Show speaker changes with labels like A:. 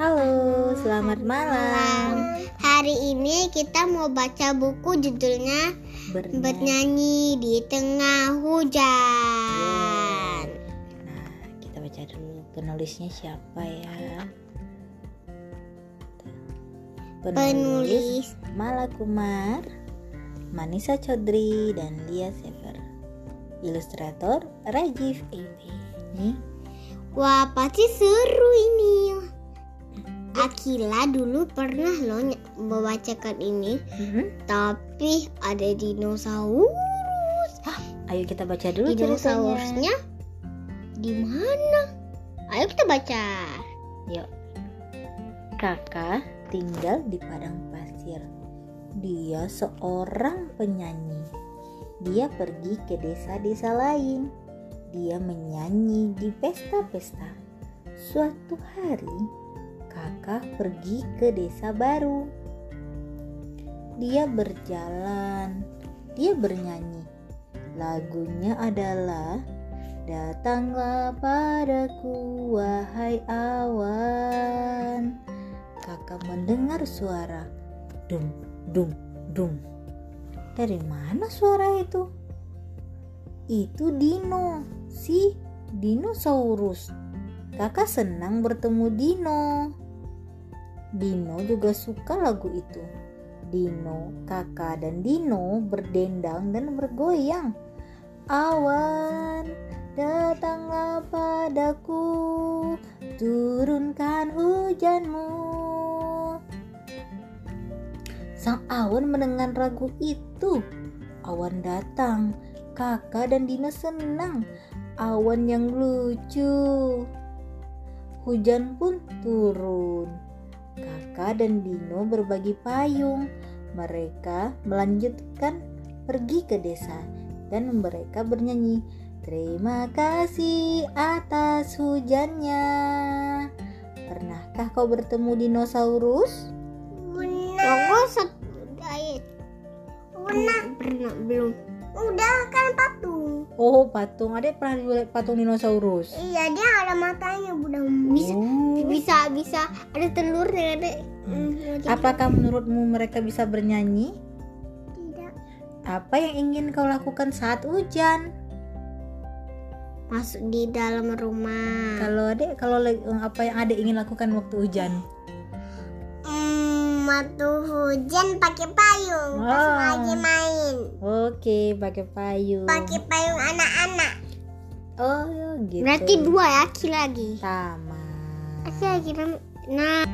A: Halo, selamat malam.
B: Hari ini kita mau baca buku judulnya
A: Bernyanyi.
B: Bernyanyi di Tengah Hujan.
A: Nah, kita baca dulu penulisnya siapa ya?
B: Penulis
A: Mala Kumar, Manisa Chodri dan Lia Sever. Ilustrator Rajiv Evi. Nih,
B: Wah, pasti seru ini. Akila dulu pernah loh membacakan ini,
A: mhm.
B: tapi ada dinosaurus.
A: ayo kita baca dulu.
B: Dinosaurusnya di mana? Ayo kita baca.
A: Yuk. Kakak tinggal di padang pasir. Dia seorang penyanyi. Dia pergi ke desa-desa lain. Dia menyanyi di pesta-pesta. Suatu hari, pergi ke desa baru. Dia berjalan, dia bernyanyi. Lagunya adalah Datanglah padaku wahai awan Kakak mendengar suara Dum, dum, dum Dari mana suara itu? Itu Dino, si dinosaurus Kakak senang bertemu Dino Dino juga suka lagu itu Dino, kakak dan Dino berdendang dan bergoyang Awan, datanglah padaku, turunkan hujanmu. Sang awan mendengar lagu itu. Awan datang, kakak dan Dino senang. Awan yang lucu. Hujan pun turun. Kakak dan Dino berbagi payung. Mereka melanjutkan pergi ke desa dan mereka bernyanyi Terima kasih atas hujannya Pernahkah kau bertemu dinosaurus?
B: Ayat. Pernah, pernah belum. Udah kan patung.
A: Oh patung, ada pernah lihat patung dinosaurus?
B: Iya dia ada matanya udah bisa
A: Oh.
B: bisa ada telurnya ada. Hmm,
A: Apakah menurutmu mereka bisa bernyanyi?
B: Tidak.
A: Apa yang ingin kau lakukan saat hujan?
B: Masuk di dalam rumah.
A: Kalau adek, kalau lagi- apa yang adek ingin lakukan waktu hujan?
B: Hmm, waktu hujan pakai payung. Pas
A: Wah.
B: lagi main.
A: Oke, pakai payung.
B: Pakai payung anak-anak.
A: Oh, gitu.
B: Berarti dua ya, lagi.
A: sama.
B: Aki lagi. Nah,